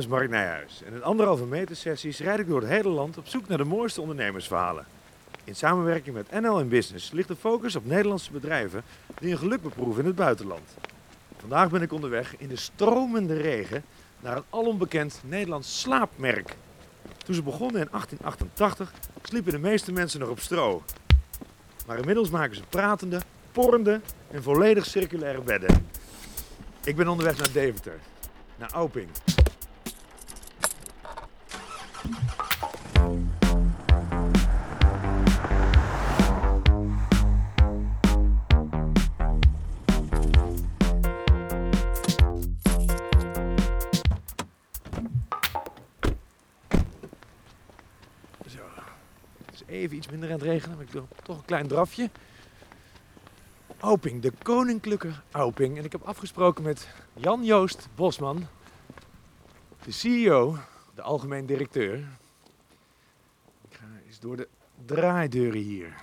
is Mark Nijhuis en in anderhalve meter sessies rijd ik door het hele land op zoek naar de mooiste ondernemersverhalen. In samenwerking met NL Business ligt de focus op Nederlandse bedrijven die een geluk beproeven in het buitenland. Vandaag ben ik onderweg in de stromende regen naar een alonbekend Nederlands slaapmerk. Toen ze begonnen in 1888 sliepen de meeste mensen nog op stro. Maar inmiddels maken ze pratende, porrende en volledig circulaire bedden. Ik ben onderweg naar Deventer, naar Auping. Even iets minder aan het regenen, maar ik doe toch een klein drafje. Auping, de koninklijke Auping. En ik heb afgesproken met Jan-Joost Bosman, de CEO, de algemeen directeur. Ik ga eens door de draaideuren hier.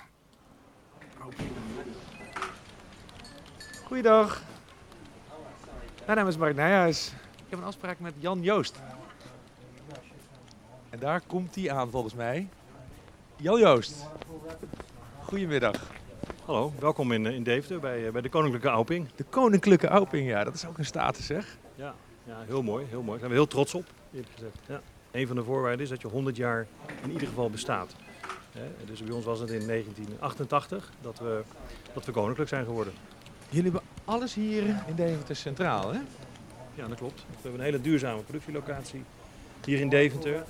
Goeiedag. Mijn naam is Mark Nijhuis. Ik heb een afspraak met Jan Joost. En daar komt hij aan volgens mij. Jan Joost. Goedemiddag. Hallo, welkom in, eh, in Deventer bij, eh, bij de Koninklijke Auping. De koninklijke Auping, ja, dat is ook een status zeg. Ja, ja, heel mooi, heel mooi. Daar zijn we heel trots op, eerlijk gezegd. Ja. Een van de voorwaarden is dat je 100 jaar in ieder geval bestaat. Dus bij ons was het in 1988 dat we, dat we koninklijk zijn geworden. Jullie hebben alles hier in Deventer Centraal, hè? Ja, dat klopt. We hebben een hele duurzame productielocatie hier in Deventer.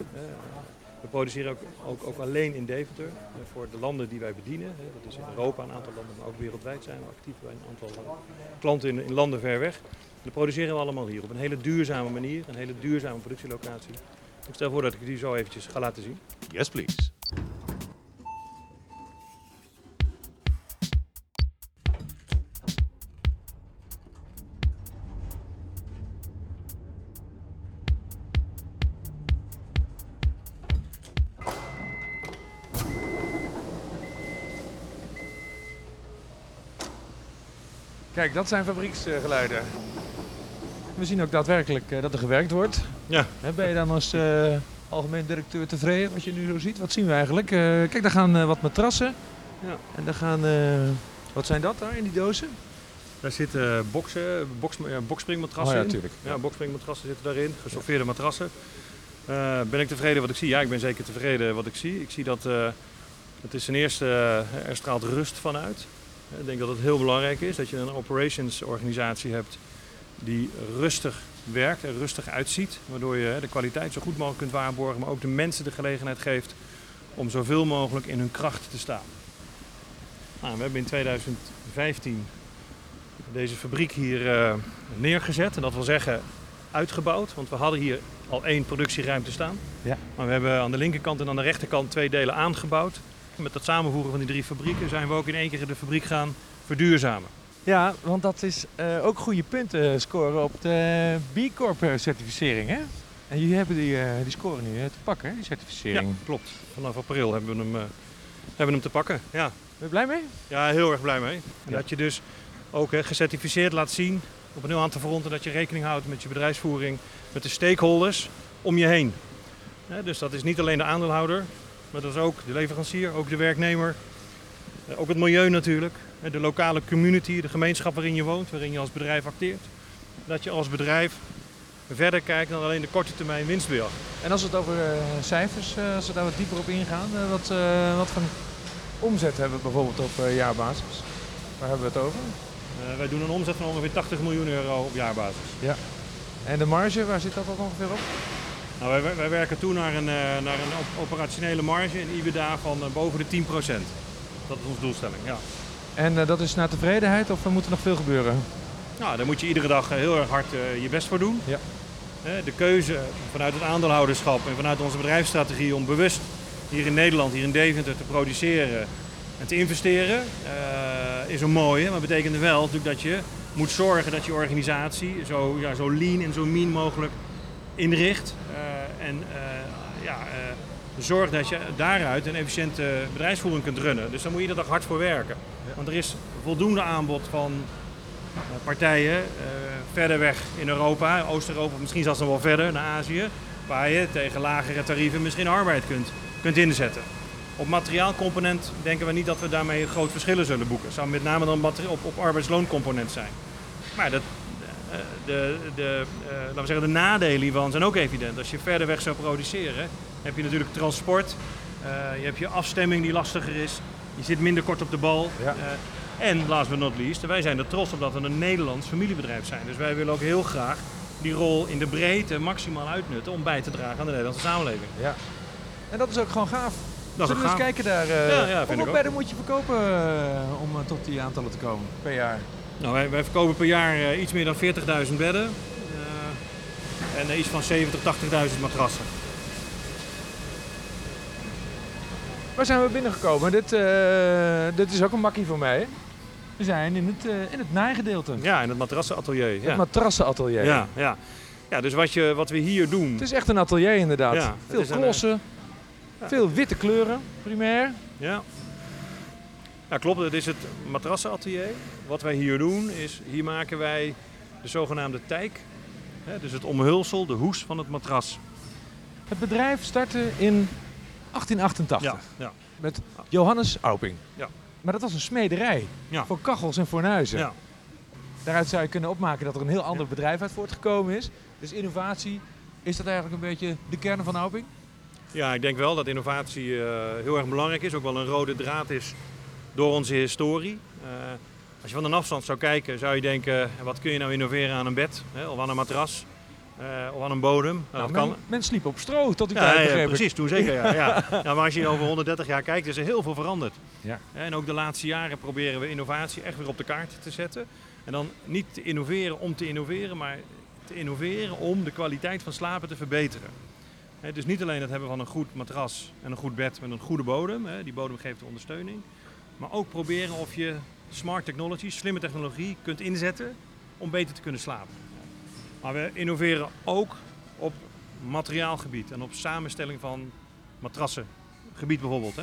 We produceren ook, ook, ook alleen in Deventer voor de landen die wij bedienen. Dat is in Europa een aantal landen, maar ook wereldwijd zijn we actief bij een aantal eh, klanten in, in landen ver weg. Dat produceren we allemaal hier op een hele duurzame manier, een hele duurzame productielocatie. Ik stel voor dat ik die zo eventjes ga laten zien. Yes, please. Kijk, dat zijn fabrieksgeluiden. We zien ook daadwerkelijk eh, dat er gewerkt wordt. Ja. Hè, Ben je dan als eh, algemeen directeur tevreden wat je nu zo ziet? Wat zien we eigenlijk? Eh, kijk, daar gaan eh, wat matrassen. Ja. En daar gaan... wat zijn dat daar in die dozen? Daar zitten boksen, boks, ja, bokspringmatrassen Oh ja, in. tuurlijk. Ja, bokspringmatrassen zitten daarin, gesorteerde matrassen. Ben ik tevreden wat ik zie? Ja, ik ben zeker tevreden wat ik zie. Ik zie dat eh, het is ten eerste, er straalt rust vanuit. Ik denk dat het heel belangrijk is dat je een operations organisatie hebt die rustig werkt en rustig uitziet. Waardoor je de kwaliteit zo goed mogelijk kunt waarborgen, maar ook de mensen de gelegenheid geeft om zoveel mogelijk in hun kracht te staan. Nou, we hebben in 2015 deze fabriek hier eh, neergezet. En dat wil zeggen uitgebouwd, want we hadden hier al één productieruimte staan. Ja. Maar we hebben aan de linkerkant en aan de rechterkant twee delen aangebouwd. Met het samenvoegen van die drie fabrieken zijn we ook in één keer de fabriek gaan verduurzamen. Ja, want dat is eh, ook goede punten scoren op de B Corp eh, certificering, hè? En jullie hebben die, eh, die score nu te pakken, hè, die Ja, certificering. klopt. Vanaf april hebben we hem, hebben we hem te pakken. Ja. Ben je blij mee? ja, heel erg blij mee. En Ja. dat je dus ook eh, gecertificeerd laat zien op een heel aantal fronten dat je rekening houdt met je bedrijfsvoering, met de stakeholders om je heen. Hè, dus dat is niet alleen de aandeelhouder, maar dat is ook de leverancier, ook de werknemer, ook het milieu natuurlijk, hè, de lokale community, de gemeenschap waarin je woont, waarin je als bedrijf acteert. Dat je als bedrijf verder kijkt dan alleen de korte termijn winstbeeld. En als we het over eh, cijfers, eh, als we daar wat dieper op ingaan, eh, wat, eh, wat voor omzet hebben we bijvoorbeeld op eh, jaarbasis? Waar hebben we het over? Eh, wij doen een omzet van ongeveer 80 miljoen euro op jaarbasis. En de marge, waar zit dat dan ongeveer op? Nou, wij, wij werken toe naar een, eh, naar een op- operationele marge in EBITDA van eh, boven de 10%. Dat is onze doelstelling, ja. En eh, dat is naar tevredenheid of er moet er nog veel gebeuren? Nou, daar moet je iedere dag eh, heel erg hard eh, je best voor doen. Ja. De keuze vanuit het aandeelhouderschap en vanuit onze bedrijfsstrategie om bewust hier in Nederland, hier in Deventer te produceren en te investeren eh, is een mooie. Maar betekent wel natuurlijk dat je moet zorgen dat je organisatie zo, ja, zo lean en zo mean mogelijk inricht. eh, en eh, ja, eh, zorg dat je daaruit een efficiënte bedrijfsvoering kunt runnen. Dus daar moet je iedere dag hard voor werken. Want er is voldoende aanbod van eh, partijen, eh, verder weg in Europa, Oost-Europa, misschien zelfs nog wel verder naar Azië, waar je tegen lagere tarieven misschien arbeid kunt, kunt inzetten. Op materiaalcomponent denken we niet dat we daarmee groot verschillen zullen boeken. Het zou met name dan op, op arbeidslooncomponent zijn. Maar dat, de, de, uh, laten we zeggen, de nadelen hiervan zijn ook evident. Als je verder weg zou produceren, heb je natuurlijk transport, uh, je hebt je afstemming die lastiger is, je zit minder kort op de bal. Ja. en last but not least, wij zijn er trots op dat we een Nederlands familiebedrijf zijn. Dus wij willen ook heel graag die rol in de breedte maximaal uitnutten om bij te dragen aan de Nederlandse samenleving. Ja. En dat is ook gewoon gaaf. Dat Zullen we eens kijken daar? Uh, ja, ja, hoeveel bedden moet je verkopen uh, om uh, tot die aantallen te komen per jaar? Nou, wij, wij verkopen per jaar iets meer dan 40.000 bedden. en iets van 70.000, 80.000 matrassen. Waar zijn we binnengekomen? Dit, dit is ook een makkie voor mij. We zijn in het, in het naaigedeelte. Ja, in het matrassenatelier. Het ja. matrassenatelier. Ja, ja. ja dus wat, je, wat we hier doen... Het is echt een atelier inderdaad. Ja, Veel klossen. Veel witte kleuren, primair. Ja. Ja, klopt. Het is het matrassenatelier. Wat wij hier doen is, hier maken wij de zogenaamde tijk. Hè, dus het omhulsel, de hoes van het matras. Het bedrijf startte in 1888 ja, ja. met Johannes Auping. Ja. Maar dat was een smederij ja. voor kachels en fornuizen. Ja. Daaruit zou je kunnen opmaken dat er een heel ander bedrijf uit voortgekomen is. Dus innovatie, is dat eigenlijk een beetje de kern van Auping? Ja, ik denk wel dat innovatie uh, heel erg belangrijk is. Ook wel een rode draad is door onze historie. Uh, als je van een afstand zou kijken, zou je denken: wat kun je nou innoveren aan een bed hè, of aan een matras? Uh, of aan een bodem. Nou, nou, men, men, sliep op stro tot die ja, tijd. Ja, precies, toen zeker. Ja, ja. ja, maar als je over 130 jaar kijkt, is er heel veel veranderd. Ja. En ook de laatste jaren proberen we innovatie echt weer op de kaart te zetten. En dan niet te innoveren om te innoveren, maar te innoveren om de kwaliteit van slapen te verbeteren dus niet alleen het hebben van een goed matras en een goed bed met een goede bodem. die bodem geeft de ondersteuning. Maar ook proberen of je smart technology, slimme technologie, kunt inzetten om beter te kunnen slapen. Maar we innoveren ook op materiaalgebied en op samenstelling van matrassengebied bijvoorbeeld.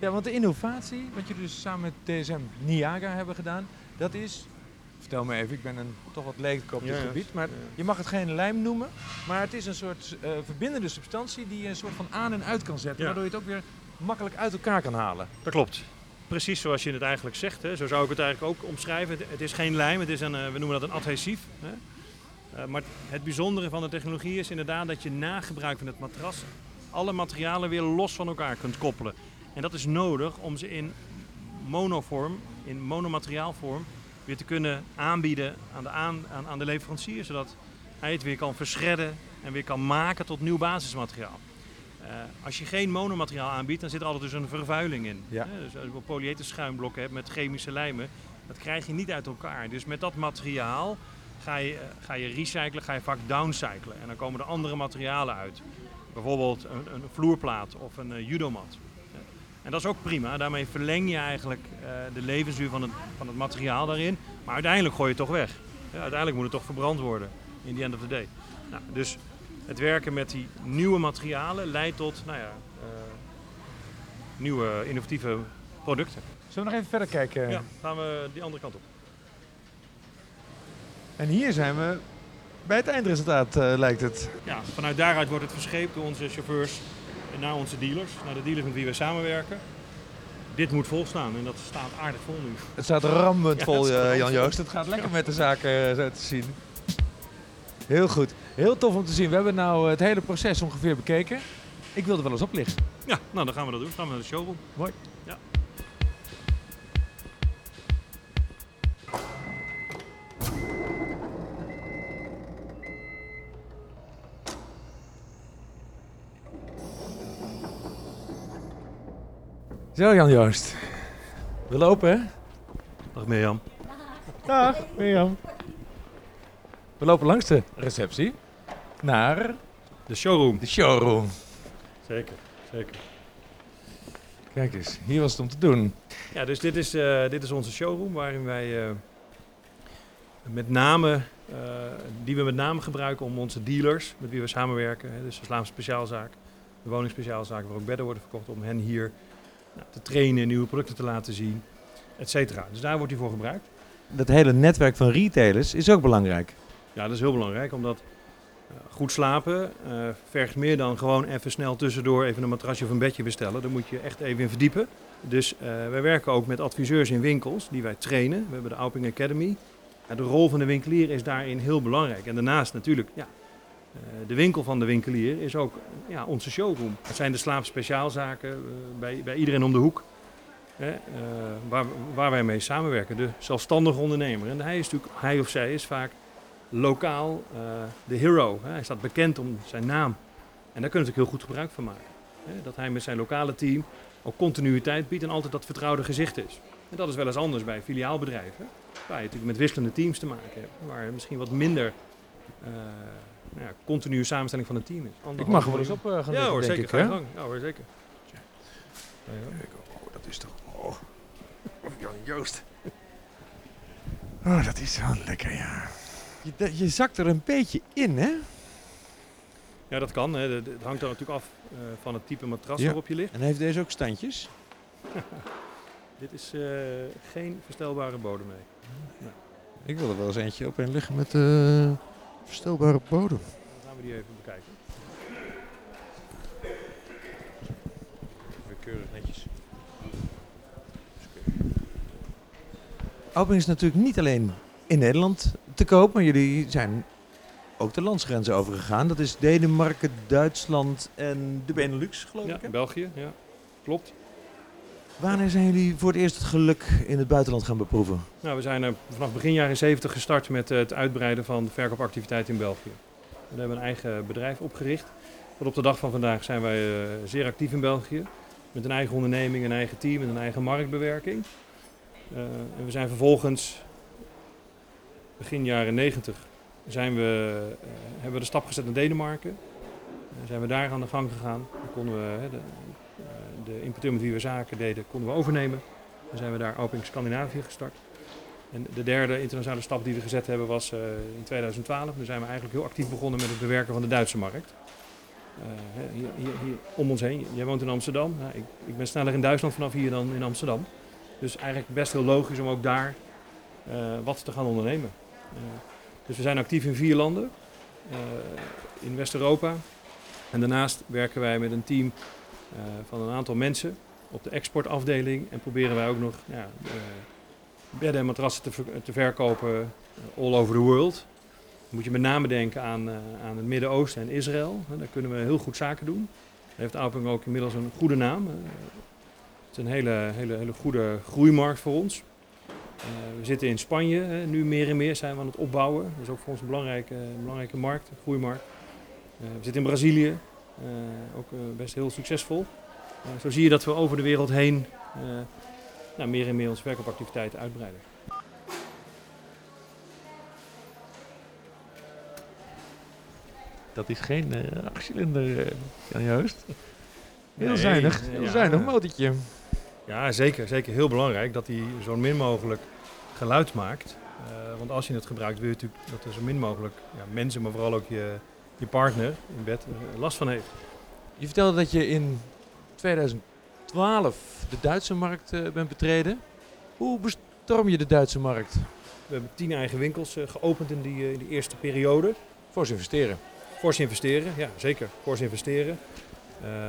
Ja, want de innovatie, wat jullie dus samen met DSM Niaga hebben gedaan, dat is Vertel me even, ik ben een, toch wat leek op dit gebied. Maar je mag het geen lijm noemen, maar het is een soort uh, verbindende substantie die je een soort van aan en uit kan zetten. Waardoor je het ook weer makkelijk uit elkaar kan halen. Dat klopt. Precies zoals je het eigenlijk zegt. Hè. Zo zou ik het eigenlijk ook omschrijven. Het, is geen lijm, het is een, uh, we noemen dat een adhesief. Hè. Uh, maar het bijzondere van de technologie is inderdaad dat je na gebruik van het matras alle materialen weer los van elkaar kunt koppelen. En dat is nodig om ze in monovorm, in monomateriaalvorm, weer te kunnen aanbieden aan de, aan, aan, de leverancier, zodat hij het weer kan verschredden en weer kan maken tot nieuw basismateriaal. Uh, als je geen monomateriaal aanbiedt, dan zit er altijd dus een vervuiling in. Ja. dus als je polyether schuimblokken hebt met chemische lijmen, dat krijg je niet uit elkaar. Dus met dat materiaal ga je, uh, ga je recyclen, ga je vaak downcyclen. En dan komen er andere materialen uit. Bijvoorbeeld een, een vloerplaat of een judomat. En dat is ook prima. Daarmee verleng je eigenlijk de levensduur van het, van het materiaal daarin. Maar uiteindelijk gooi je het toch weg. Ja, uiteindelijk moet het toch verbrand worden. In the end of the day. Nou, dus het werken met die nieuwe materialen leidt tot nou ja, uh, nieuwe innovatieve producten. Zullen we nog even verder kijken? Ja, gaan we die andere kant op. En hier zijn we bij het eindresultaat, uh, lijkt het. Ja, vanuit daaruit wordt het verscheept door onze chauffeurs naar onze dealers, naar de dealers met wie we samenwerken. Dit moet volstaan en dat staat aardig vol nu. Het staat rammend vol, ja, Jan Joost. Het gaat lekker met de zaken eh, zo te zien. Heel goed. Heel tof om te zien. We hebben nou het hele proces ongeveer bekeken. Ik wilde wel eens oplichten. Ja, nou dan gaan we dat doen. Dan gaan we naar de showroom. Mooi. Ja. Zo Jan Joost. We lopen hè? Dag Mirjam. Dag Mirjam. We lopen langs de receptie naar... De showroom. De showroom. Zeker, zeker. Kijk eens, hier was het om te doen. Ja, dus dit is, uh, dit is onze showroom waarin wij uh, met name, uh, die we met name gebruiken om onze dealers met wie we samenwerken, hè, dus de Vlaamse Speciaalzaak, de Woningspeciaalzaak waar ook bedden worden verkocht, om hen hier te trainen, nieuwe producten te laten zien, et cetera. Dus daar wordt hij voor gebruikt. Dat hele netwerk van retailers is ook belangrijk. Ja, dat is heel belangrijk, omdat goed slapen vergt meer dan gewoon even snel tussendoor even een matrasje of een bedje bestellen. Daar moet je echt even in verdiepen. Dus wij werken ook met adviseurs in winkels die wij trainen. We hebben de Auping Academy. de rol van de winkelier is daarin heel belangrijk. En daarnaast natuurlijk, ja, de winkel van de winkelier is ook ja, onze showroom. Het zijn de slaapspeciaalzaken bij, bij iedereen om de hoek. Waar, waar wij mee samenwerken, de zelfstandige ondernemer. En hij, is natuurlijk, hij of zij is vaak lokaal uh, de hero. Hè. Hij staat bekend om zijn naam. En daar kunnen we natuurlijk heel goed gebruik van maken. Hè. Dat hij met zijn lokale team ook continuïteit biedt en altijd dat vertrouwde gezicht is. En dat is wel eens anders bij filiaalbedrijven, waar je natuurlijk met wisselende teams te maken hebt. Waar misschien wat minder uh, nou ja, continue samenstelling van een team is. ik mag er wel eens op uh, gaan ja, hoor, denk zeker, ik. Ja hoor, zeker. Ja. Oh, dat is toch... Oh, Jan Joost. Oh, dat is wel lekker, ja. Je, je zakt er een beetje in, hè? Ja, dat kan. Hè. Het hangt er natuurlijk af uh, van het type matras waarop je ligt. En heeft deze ook standjes? Dit is uh, geen verstelbare bodem mee. Nee. Ik wil er wel eens eentje op een liggen met uh, verstelbare bodem. Dan gaan we die even bekijken. Weer keurig netjes. Auping is natuurlijk niet alleen in Nederland te koop, maar jullie zijn ook de landsgrenzen overgegaan. Dat is Denemarken, Duitsland en de Benelux, geloof ja, ik. Ja, België, ja. Klopt. Wanneer zijn jullie voor het eerst het geluk in het buitenland gaan beproeven? Nou, we zijn er vanaf begin jaren 70 gestart met het uitbreiden van de verkoopactiviteit in België. We hebben een eigen bedrijf opgericht. Tot op de dag van vandaag zijn wij uh, zeer actief in België. Met een eigen onderneming, een eigen team en een eigen marktbewerking. Uh, en we zijn vervolgens begin jaren 90 zijn we, uh, hebben we de stap gezet naar Denemarken. Uh, zijn we daar aan de gang gegaan. Dan konden we de, de importeur met wie we zaken deden, konden we overnemen. Dan zijn we daar Oping Scandinavië gestart. En de derde internationale stap die we gezet hebben was in 2012. Dan zijn we eigenlijk heel actief begonnen met het bewerken van de Duitse markt. Hier, hier, hier, om ons heen. Jij woont in Amsterdam. Nou, ik, ik ben sneller in Duitsland vanaf hier dan in Amsterdam. Dus eigenlijk best heel logisch om ook daar wat te gaan ondernemen. Uh, dus we zijn actief in vier landen, uh, in West-Europa. En daarnaast werken wij met een team van een aantal mensen op de exportafdeling. En proberen wij ook nog ja, bedden en matrassen te, te, verkopen all over the world. Dan moet je met name denken aan, aan het Midden-Oosten en Israël. Daar kunnen we heel goed zaken doen. Daar heeft Auping ook inmiddels een goede naam. Het is een hele, hele, hele goede groeimarkt voor ons. Uh, we zitten in Spanje, hè. nu meer en meer zijn we aan het opbouwen. Dat is ook voor ons een belangrijke, belangrijke markt, een groeimarkt. Uh, we zitten in Brazilië, uh, ook best heel succesvol. zo zie je dat we over de wereld heen nou, meer en meer onze verkoopactiviteiten uitbreiden. Dat is geen achtcilinder, Jan Joost. Heel nee, zuinig, heel ja. zuinig motortje. Ja, zeker. Zeker heel belangrijk dat hij zo min mogelijk geluid maakt. Uh, want als je het gebruikt, wil je natuurlijk dat er zo min mogelijk ja, mensen, maar vooral ook je, je partner in bed uh, last van heeft. Je vertelde dat je in 2012 de Duitse markt uh, bent betreden. Hoe bestorm je de Duitse markt? We hebben tien eigen winkels geopend in die, in die eerste periode. Fors investeren. Fors investeren, ja zeker. Fors investeren.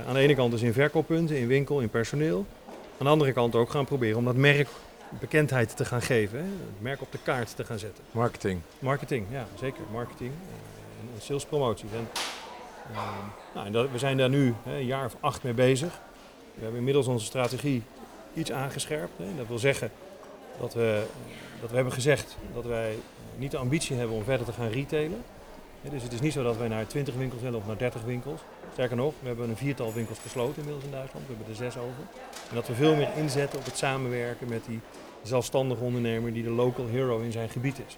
aan de ene kant dus in verkooppunten, in winkel, in personeel. Aan de andere kant ook gaan proberen om dat merk bekendheid te gaan geven. Hè? Het merk op de kaart te gaan zetten. Marketing. Marketing, ja zeker. Marketing en, en salespromoties. En, uh, nou, en dat, we zijn daar nu hè, een jaar of acht mee bezig. We hebben inmiddels onze strategie iets aangescherpt. Hè? Dat wil zeggen dat we, dat we hebben gezegd dat wij niet de ambitie hebben om verder te gaan retailen. Dus het is niet zo dat wij naar 20 winkels willen of naar 30 winkels. Sterker nog, we hebben een viertal winkels gesloten inmiddels in Duitsland. We hebben er zes over. En dat we veel meer inzetten op het samenwerken met die zelfstandige ondernemer die de local hero in zijn gebied is.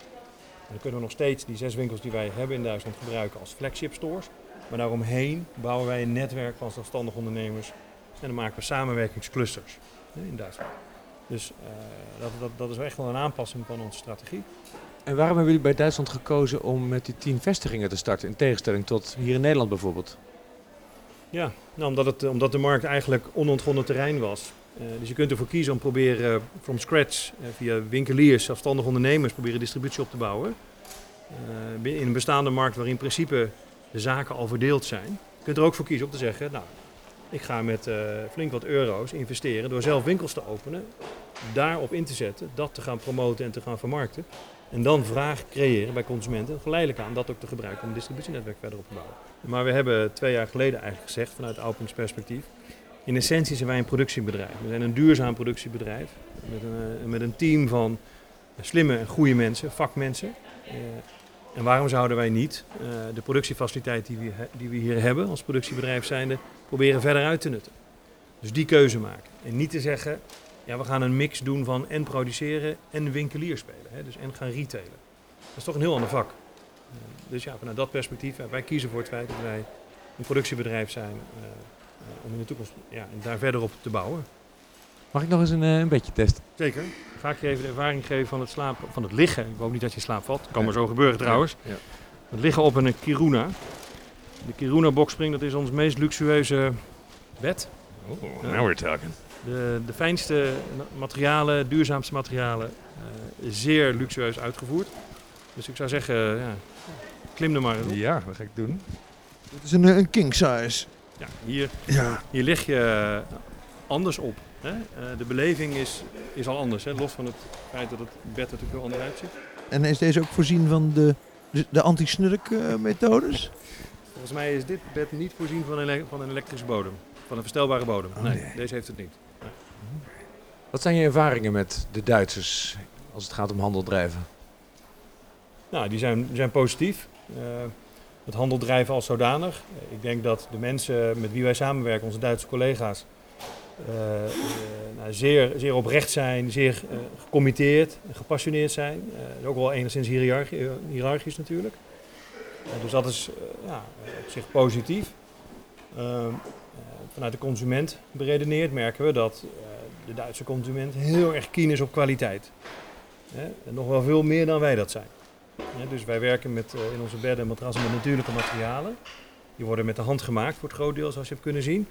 En dan kunnen we nog steeds die zes winkels die wij hebben in Duitsland gebruiken als flagship stores. Maar daaromheen bouwen wij een netwerk van zelfstandige ondernemers. En dan maken we samenwerkingsclusters in Duitsland. Dus uh, dat, dat, dat is echt wel een aanpassing van onze strategie. En waarom hebben jullie bij Duitsland gekozen om met die tien vestigingen te starten, in tegenstelling tot hier in Nederland bijvoorbeeld? Ja, nou, omdat, het, omdat de markt eigenlijk onontgonnen terrein was. Uh, dus je kunt ervoor kiezen om proberen uh, from scratch via winkeliers, zelfstandige ondernemers, proberen distributie op te bouwen. in een bestaande markt waarin in principe de zaken al verdeeld zijn. Je kunt er ook voor kiezen om te zeggen, nou, ik ga met flink wat euro's investeren door zelf winkels te openen, daarop in te zetten, dat te gaan promoten en te gaan vermarkten. En dan vraag creëren bij consumenten, geleidelijk aan dat ook te gebruiken om een distributienetwerk verder op te bouwen. Maar we hebben twee jaar geleden eigenlijk gezegd, vanuit Alpings perspectief, in essentie zijn wij een productiebedrijf. We zijn een duurzaam productiebedrijf met een, eh, met een team van slimme en goede mensen, vakmensen. Eh, en waarom zouden wij niet de productiefaciliteit die we, die we hier hebben als productiebedrijf zijnde proberen verder uit te nutten? Dus die keuze maken. En niet te zeggen, ja, we gaan een mix doen van en produceren en winkelier spelen. Hè, dus en gaan retailen. Dat is toch een heel ander vak. dus ja, vanuit dat perspectief, wij kiezen voor het feit dat wij een productiebedrijf zijn om in de toekomst ja, daar verder op te bouwen. Mag ik nog eens een, een beetje testen? Zeker. Ga ik je even de ervaring geven van het, slapen, van het liggen. Ik hoop niet dat je slaap valt. Dat kan maar zo gebeuren trouwens. Ja. Het liggen op een Kiruna. De Kiruna boxspring, dat is ons meest luxueuze bed. Oh, now we're talking. De, de fijnste materialen, duurzaamste materialen. Uh, zeer luxueus uitgevoerd. Dus ik zou zeggen, ja, klim er maar op. Ja, dat ga ik doen. Het is een, een king size. Ja, hier, ja. hier lig je anders op. Hè? Uh, de beleving is, is al anders, hè? los van het feit dat het bed er natuurlijk heel anders uitziet. En is deze ook voorzien van de, de, anti-snurk uh, methodes? Volgens mij is dit bed niet voorzien van een, van een elektrische bodem, van een verstelbare bodem. Oh, nee, deze heeft het niet. Wat zijn je ervaringen met de Duitsers als het gaat om handel drijven? Nou, die zijn, zijn positief. Uh, het handel drijven als zodanig. Ik denk dat de mensen met wie wij samenwerken, onze Duitse collega's, uh, nou, zeer, zeer oprecht zijn, zeer gecommitteerd, gepassioneerd zijn. Ook wel enigszins hiërarchisch natuurlijk. dus dat is ja, op zich positief. Vanuit de consument beredeneerd merken we dat de Duitse consument heel erg keen is op kwaliteit. en nog wel veel meer dan wij dat zijn. dus wij werken met, in onze bedden en matrassen met natuurlijke materialen. Die worden met de hand gemaakt voor het groot deel, zoals je hebt kunnen zien.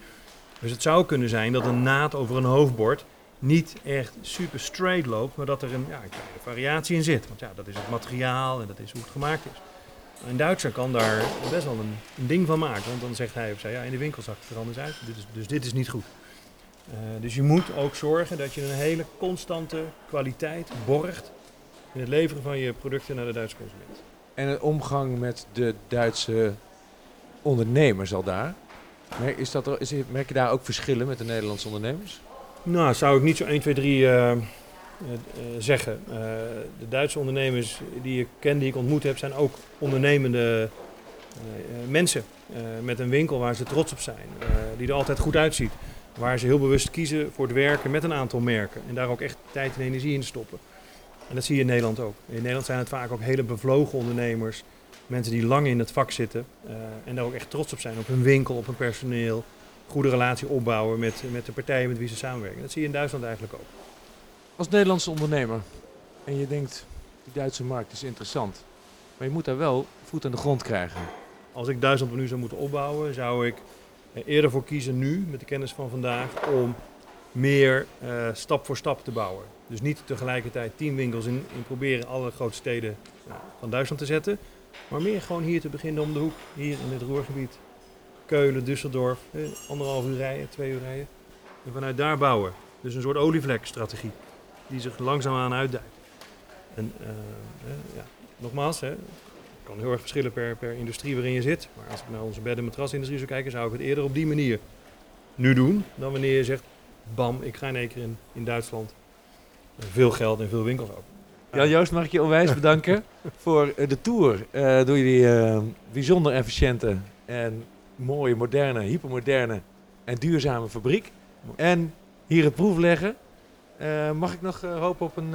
Dus het zou kunnen zijn dat een naad over een hoofdbord niet echt super straight loopt, maar dat er een, ja, een variatie in zit. Want ja, dat is het materiaal en dat is hoe het gemaakt is. Een Duitser kan daar best wel een, een, ding van maken, want dan zegt hij of zij, ja, in de winkel zag het er anders uit, dit is, dus dit is niet goed. Uh, dus je moet ook zorgen dat je een hele constante kwaliteit borgt in het leveren van je producten naar de Duitse consument. En de omgang met de Duitse ondernemers al daar? Is dat er, is, merk je daar ook verschillen met de Nederlandse ondernemers? Nou, zou ik niet zo 1, 2, 3 uh, uh, zeggen. Uh, de Duitse ondernemers die ik ken, die ik ontmoet heb, zijn ook ondernemende mensen. Met een winkel waar ze trots op zijn, die er altijd goed uitziet. Waar ze heel bewust kiezen voor het werken met een aantal merken. En daar ook echt tijd en energie in stoppen. En dat zie je in Nederland ook. In Nederland zijn het vaak ook hele bevlogen ondernemers mensen die lang in het vak zitten en daar ook echt trots op zijn, op hun winkel, op hun personeel, goede relatie opbouwen met, met de partijen met wie ze samenwerken. Dat zie je in Duitsland eigenlijk ook. Als Nederlandse ondernemer en je denkt, die Duitse markt is interessant, maar je moet daar wel voet aan de grond krijgen. Als ik Duitsland nu zou moeten opbouwen, zou ik eerder voor kiezen nu, met de kennis van vandaag, om meer uh, stap voor stap te bouwen. Dus niet tegelijkertijd tien winkels in, in proberen alle grote steden van Duitsland te zetten, maar meer gewoon hier te beginnen om de hoek, hier in het Roergebied. Keulen, Düsseldorf, eh, anderhalf uur rijden, twee uur rijden. En vanuit daar bouwen. Dus een soort olievlekstrategie die zich langzaamaan uitdijt. En uh, ja, nogmaals, hè, het kan heel erg verschillen per, per industrie waarin je zit. Maar als ik naar onze bed- en matrasindustrie zou kijken, zou ik het eerder op die manier nu doen. Dan wanneer je zegt, bam, ik ga in één keer in, in Duitsland veel geld en veel winkels open. Ja, Joost, mag ik je onwijs bedanken voor eh, de tour uh, door jullie uh, bijzonder efficiënte en mooie, moderne, hypermoderne en duurzame fabriek. En hier het proef leggen. Uh, mag ik nog hopen op een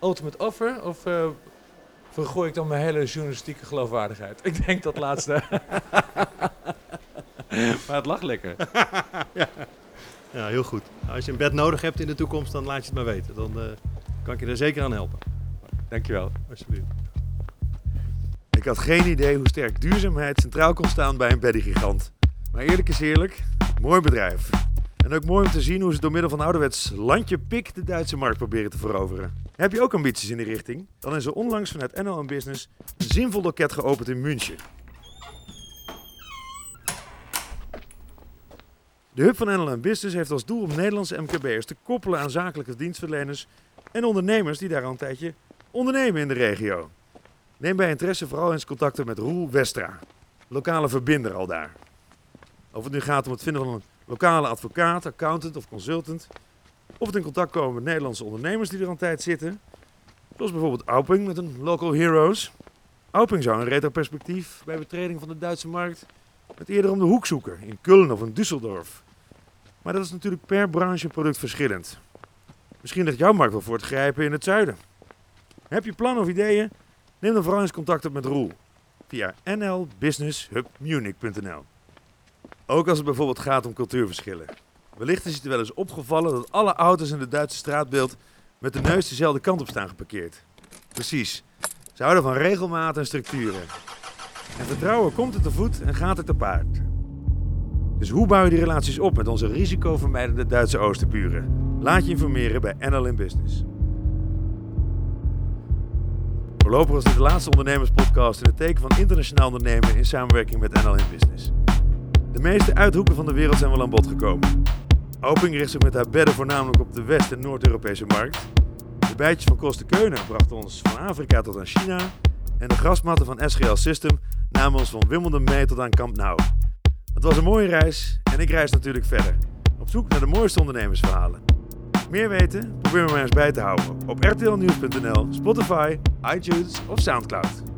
ultimate offer? Of vergooi ik dan mijn hele journalistieke geloofwaardigheid? Ik denk dat laatste. maar het lag lekker. ja. ja, heel goed. Als je een bed nodig hebt in de toekomst, dan laat je het maar weten. Dan kan ik je er zeker aan helpen. Dankjewel. Alsjeblieft. Ik had geen idee hoe sterk duurzaamheid centraal kon staan bij een beddygigant. Maar eerlijk is eerlijk, mooi bedrijf. En ook mooi om te zien hoe ze door middel van ouderwets landje pik de Duitse markt proberen te veroveren. Heb je ook ambities in die richting? Dan is er onlangs vanuit NL Business een zinvol loket geopend in München. De hub van NL Business heeft als doel om Nederlandse MKB'ers te koppelen aan zakelijke dienstverleners en ondernemers die daar al een tijdje ondernemen in de regio. Neem bij interesse vooral eens contacten met Roel Westra, lokale verbinder al daar. Of het nu gaat om het vinden van een lokale advocaat, accountant of consultant. Of het in contact komen met Nederlandse ondernemers die er een tijd zitten. Zoals bijvoorbeeld Auping met een Local Heroes. Auping zou een retroperspectief bij betreding van de Duitse markt met eerder om de hoek zoeken in Köln of in Düsseldorf. Maar dat is natuurlijk per branche product verschillend. Misschien ligt jouw markt wel voor het grijpen in het zuiden. Heb je plannen of ideeën? Neem dan vooral eens contact op met Roel via nlbusinesshubmunich.nl. Ook als het bijvoorbeeld gaat om cultuurverschillen. Wellicht is het wel eens opgevallen dat alle auto's in het Duitse straatbeeld met de neus dezelfde kant op staan geparkeerd. Precies. Ze houden van regelmaat en structuren. En vertrouwen komt er te voet en gaat er te paard. Dus hoe bouw je die relaties op met onze risicovermijdende Duitse oosterburen? Laat je informeren bij NL in Business. Voorlopig was dit de laatste ondernemerspodcast in het teken van internationaal ondernemen in samenwerking met NL in Business. De meeste uithoeken van de wereld zijn wel aan bod gekomen. Oping richt zich met haar bedden voornamelijk op de West- en Noord-Europese markt. De bijtjes van Koste Keunen brachten ons van Afrika tot aan China. En de grasmatten van SGL System namen ons van Wimbledon mee tot aan Camp Nou. Het was een mooie reis en ik reis natuurlijk verder. Op zoek naar de mooiste ondernemersverhalen. Meer weten? Probeer me maar eens bij te houden op rtlnieuws.nl, Spotify, iTunes of Soundcloud.